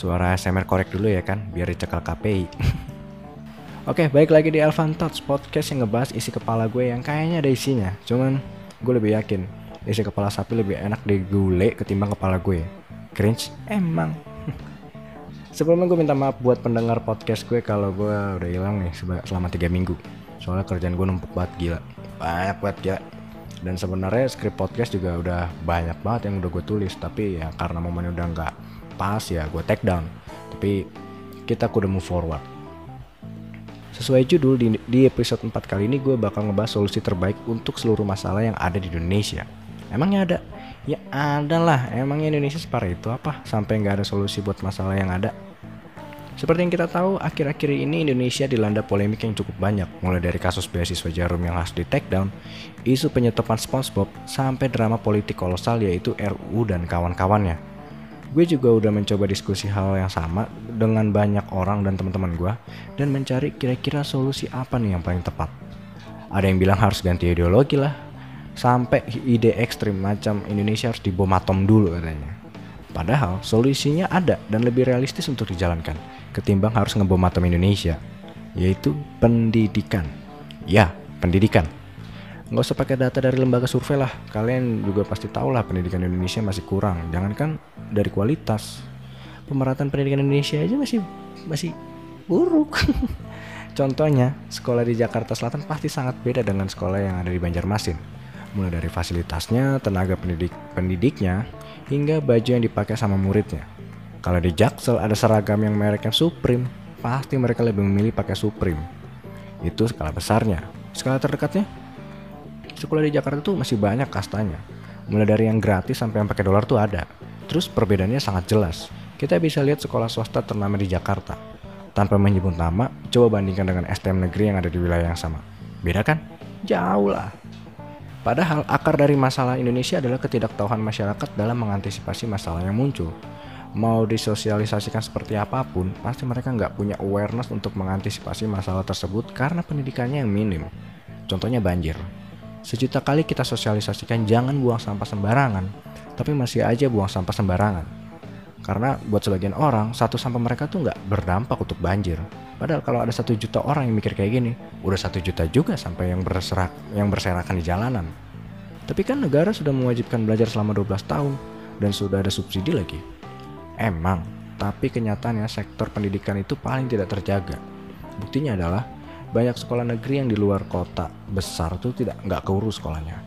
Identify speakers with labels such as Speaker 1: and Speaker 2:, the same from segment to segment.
Speaker 1: Suara SMR korek dulu ya kan, biar dicekal KPI. Oke, baik lagi di Elvan Talks podcast yang ngebahas isi kepala gue yang kayaknya ada isinya. Cuman gue lebih yakin isi kepala sapi lebih enak digule ketimbang kepala gue. Cringe emang. Sebelumnya gue minta maaf buat pendengar podcast gue kalau gue udah hilang nih selama 3 minggu. Soalnya kerjaan gue numpuk banget gila. Banyak banget gila. Dan sebenarnya skrip podcast juga udah banyak banget yang udah gue tulis. Tapi ya karena momennya udah nggak pas ya gue take down. Tapi kita kudu move forward. Sesuai judul di, di episode 4 kali ini gue bakal ngebahas solusi terbaik untuk seluruh masalah yang ada di Indonesia. Emangnya ada? Ya ada lah, emangnya Indonesia separah itu apa? Sampai nggak ada solusi buat masalah yang ada. Seperti yang kita tahu, akhir-akhir ini Indonesia dilanda polemik yang cukup banyak, mulai dari kasus beasiswa jarum yang harus di take down, isu penyetopan SpongeBob, sampai drama politik kolosal yaitu RU dan kawan-kawannya. Gue juga udah mencoba diskusi hal yang sama dengan banyak orang dan teman-teman gue, dan mencari kira-kira solusi apa nih yang paling tepat. Ada yang bilang harus ganti ideologi lah, sampai ide ekstrim macam Indonesia harus dibom atom dulu katanya. Padahal solusinya ada dan lebih realistis untuk dijalankan ketimbang harus ngebom atom Indonesia, yaitu pendidikan. Ya, pendidikan. Nggak usah pakai data dari lembaga survei lah, kalian juga pasti tahu lah pendidikan Indonesia masih kurang. Jangankan dari kualitas, pemerataan pendidikan Indonesia aja masih masih buruk. Contohnya, sekolah di Jakarta Selatan pasti sangat beda dengan sekolah yang ada di Banjarmasin mulai dari fasilitasnya, tenaga pendidik pendidiknya, hingga baju yang dipakai sama muridnya. Kalau di Jaksel ada seragam yang mereknya Supreme, pasti mereka lebih memilih pakai Supreme. Itu skala besarnya. Skala terdekatnya, sekolah di Jakarta tuh masih banyak kastanya. Mulai dari yang gratis sampai yang pakai dolar tuh ada. Terus perbedaannya sangat jelas. Kita bisa lihat sekolah swasta ternama di Jakarta. Tanpa menyebut nama, coba bandingkan dengan STM negeri yang ada di wilayah yang sama. Beda kan? Jauh lah. Padahal akar dari masalah Indonesia adalah ketidaktahuan masyarakat dalam mengantisipasi masalah yang muncul. Mau disosialisasikan seperti apa pun, pasti mereka nggak punya awareness untuk mengantisipasi masalah tersebut karena pendidikannya yang minim. Contohnya banjir. Sejuta kali kita sosialisasikan jangan buang sampah sembarangan, tapi masih aja buang sampah sembarangan. Karena buat sebagian orang, satu sampah mereka tuh nggak berdampak untuk banjir. Padahal kalau ada satu juta orang yang mikir kayak gini, udah satu juta juga sampai yang berserak, yang berserakan di jalanan. Tapi kan negara sudah mewajibkan belajar selama 12 tahun dan sudah ada subsidi lagi. Emang, tapi kenyataannya sektor pendidikan itu paling tidak terjaga. Buktinya adalah banyak sekolah negeri yang di luar kota besar tuh tidak nggak keurus sekolahnya.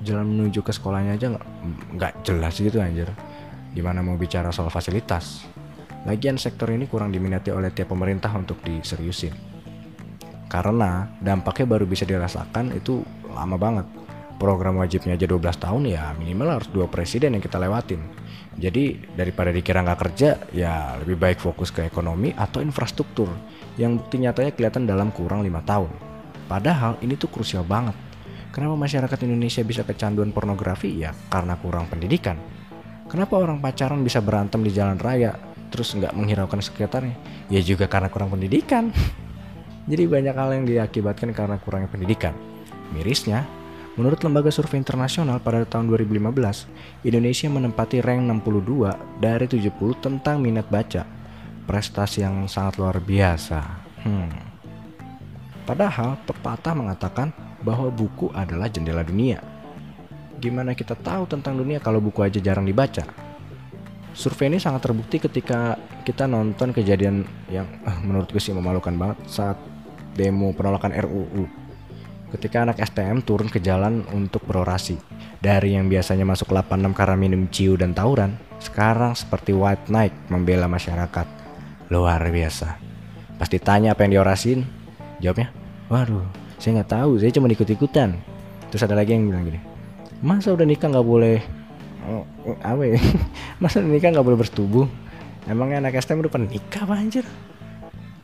Speaker 1: Jalan menuju ke sekolahnya aja nggak jelas gitu anjir. Gimana mau bicara soal fasilitas? Lagian sektor ini kurang diminati oleh tiap pemerintah untuk diseriusin. Karena dampaknya baru bisa dirasakan itu lama banget. Program wajibnya aja 12 tahun ya minimal harus dua presiden yang kita lewatin. Jadi daripada dikira nggak kerja ya lebih baik fokus ke ekonomi atau infrastruktur yang bukti nyatanya kelihatan dalam kurang lima tahun. Padahal ini tuh krusial banget. Kenapa masyarakat Indonesia bisa kecanduan pornografi ya karena kurang pendidikan. Kenapa orang pacaran bisa berantem di jalan raya terus nggak menghiraukan sekitarnya ya juga karena kurang pendidikan jadi banyak hal yang diakibatkan karena kurangnya pendidikan mirisnya Menurut lembaga survei internasional pada tahun 2015, Indonesia menempati rank 62 dari 70 tentang minat baca. Prestasi yang sangat luar biasa. Hmm. Padahal pepatah mengatakan bahwa buku adalah jendela dunia. Gimana kita tahu tentang dunia kalau buku aja jarang dibaca? survei ini sangat terbukti ketika kita nonton kejadian yang uh, menurut gue sih memalukan banget saat demo penolakan RUU. Ketika anak STM turun ke jalan untuk berorasi. Dari yang biasanya masuk 86 karena minum ciu dan tawuran, sekarang seperti white knight membela masyarakat. Luar biasa. Pasti tanya apa yang diorasin, jawabnya, waduh, saya nggak tahu, saya cuma ikut-ikutan. Terus ada lagi yang bilang gini, masa udah nikah nggak boleh oh, apa ya masa nikah nggak boleh bersetubuh emangnya anak STM udah nikah apa anjir?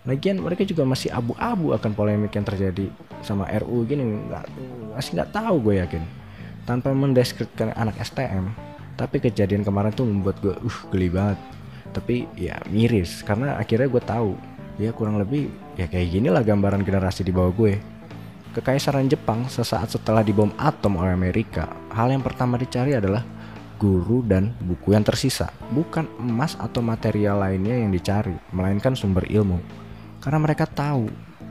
Speaker 1: Lagian mereka juga masih abu-abu akan polemik yang terjadi sama RU gini nggak masih nggak tahu gue yakin. Tanpa mendeskripsikan anak STM tapi kejadian kemarin tuh membuat gue uh geli banget tapi ya miris karena akhirnya gue tahu ya kurang lebih ya kayak gini lah gambaran generasi di bawah gue Kekaisaran Jepang sesaat setelah dibom atom oleh Amerika, hal yang pertama dicari adalah guru, dan buku yang tersisa. Bukan emas atau material lainnya yang dicari, melainkan sumber ilmu. Karena mereka tahu,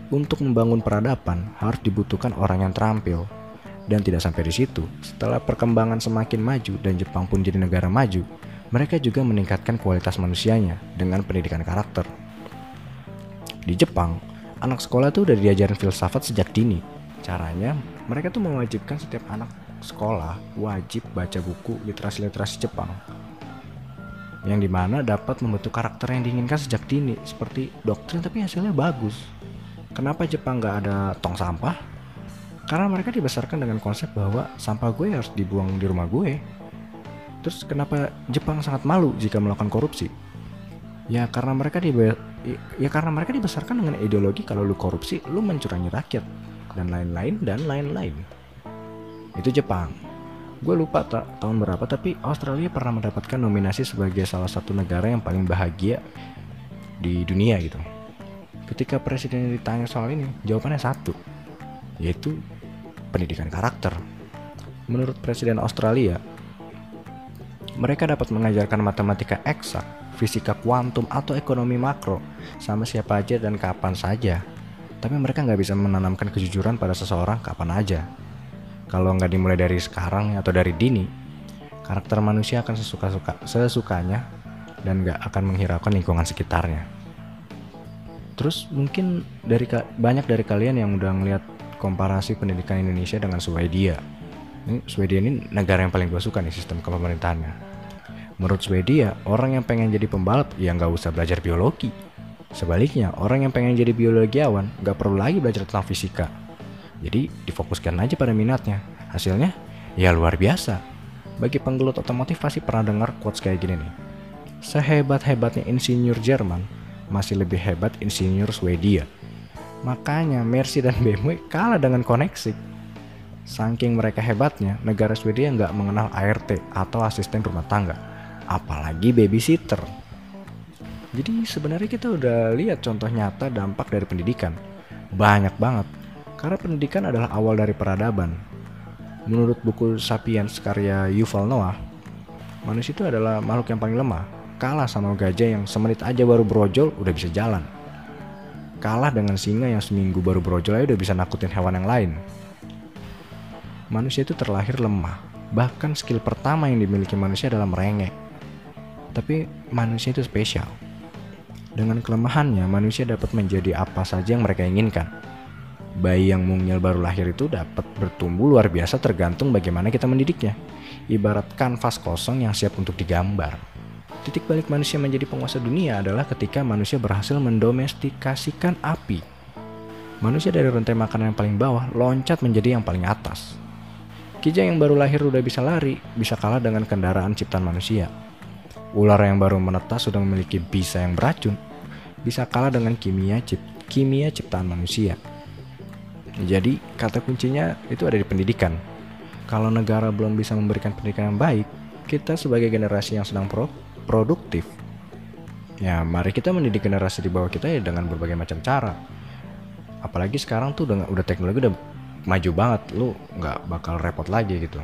Speaker 1: untuk membangun peradaban harus dibutuhkan orang yang terampil. Dan tidak sampai di situ, setelah perkembangan semakin maju dan Jepang pun jadi negara maju, mereka juga meningkatkan kualitas manusianya dengan pendidikan karakter. Di Jepang, anak sekolah tuh udah diajarin filsafat sejak dini. Caranya, mereka tuh mewajibkan setiap anak sekolah wajib baca buku literasi-literasi Jepang yang di mana dapat membentuk karakter yang diinginkan sejak dini seperti doktrin tapi hasilnya bagus kenapa Jepang gak ada tong sampah karena mereka dibesarkan dengan konsep bahwa sampah gue harus dibuang di rumah gue terus kenapa Jepang sangat malu jika melakukan korupsi? Ya karena mereka di ya karena mereka dibesarkan dengan ideologi kalau lu korupsi lu mencurangi rakyat dan lain-lain dan lain-lain. Itu Jepang. Gue lupa tak tahun berapa tapi Australia pernah mendapatkan nominasi sebagai salah satu negara yang paling bahagia di dunia gitu. Ketika presiden ditanya soal ini jawabannya satu yaitu pendidikan karakter. Menurut presiden Australia mereka dapat mengajarkan matematika eksak fisika kuantum atau ekonomi makro sama siapa aja dan kapan saja tapi mereka nggak bisa menanamkan kejujuran pada seseorang kapan aja kalau nggak dimulai dari sekarang atau dari dini, karakter manusia akan sesuka-suka sesukanya dan nggak akan menghiraukan lingkungan sekitarnya. Terus mungkin dari banyak dari kalian yang udah ngeliat komparasi pendidikan Indonesia dengan Swedia. Ini Swedia ini negara yang paling gue suka nih sistem kepemerintahannya. Menurut Swedia, orang yang pengen jadi pembalap ya nggak usah belajar biologi. Sebaliknya, orang yang pengen jadi biologiawan nggak perlu lagi belajar tentang fisika jadi difokuskan aja pada minatnya. Hasilnya ya luar biasa. Bagi penggelut otomotif pasti pernah dengar quotes kayak gini nih. Sehebat-hebatnya insinyur Jerman, masih lebih hebat insinyur Swedia. Makanya Mercy dan BMW kalah dengan koneksi. Saking mereka hebatnya, negara Swedia nggak mengenal ART atau asisten rumah tangga, apalagi babysitter. Jadi sebenarnya kita udah lihat contoh nyata dampak dari pendidikan. Banyak banget. Karena pendidikan adalah awal dari peradaban. Menurut buku Sapiens karya Yuval Noah, manusia itu adalah makhluk yang paling lemah, kalah sama gajah yang semenit aja baru brojol udah bisa jalan. Kalah dengan singa yang seminggu baru brojol aja udah bisa nakutin hewan yang lain. Manusia itu terlahir lemah, bahkan skill pertama yang dimiliki manusia adalah merengek. Tapi manusia itu spesial. Dengan kelemahannya, manusia dapat menjadi apa saja yang mereka inginkan bayi yang mungil baru lahir itu dapat bertumbuh luar biasa tergantung bagaimana kita mendidiknya. Ibarat kanvas kosong yang siap untuk digambar. Titik balik manusia menjadi penguasa dunia adalah ketika manusia berhasil mendomestikasikan api. Manusia dari rantai makanan yang paling bawah loncat menjadi yang paling atas. Kijang yang baru lahir udah bisa lari, bisa kalah dengan kendaraan ciptaan manusia. Ular yang baru menetas sudah memiliki bisa yang beracun, bisa kalah dengan kimia cip kimia ciptaan manusia. Jadi kata kuncinya itu ada di pendidikan. Kalau negara belum bisa memberikan pendidikan yang baik, kita sebagai generasi yang sedang pro produktif, ya mari kita mendidik generasi di bawah kita ya dengan berbagai macam cara. Apalagi sekarang tuh udah, udah teknologi udah maju banget, lu nggak bakal repot lagi gitu.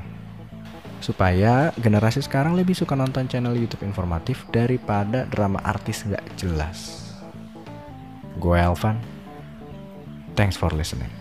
Speaker 1: Supaya generasi sekarang lebih suka nonton channel YouTube informatif daripada drama artis nggak jelas. Gue Elvan, thanks for listening.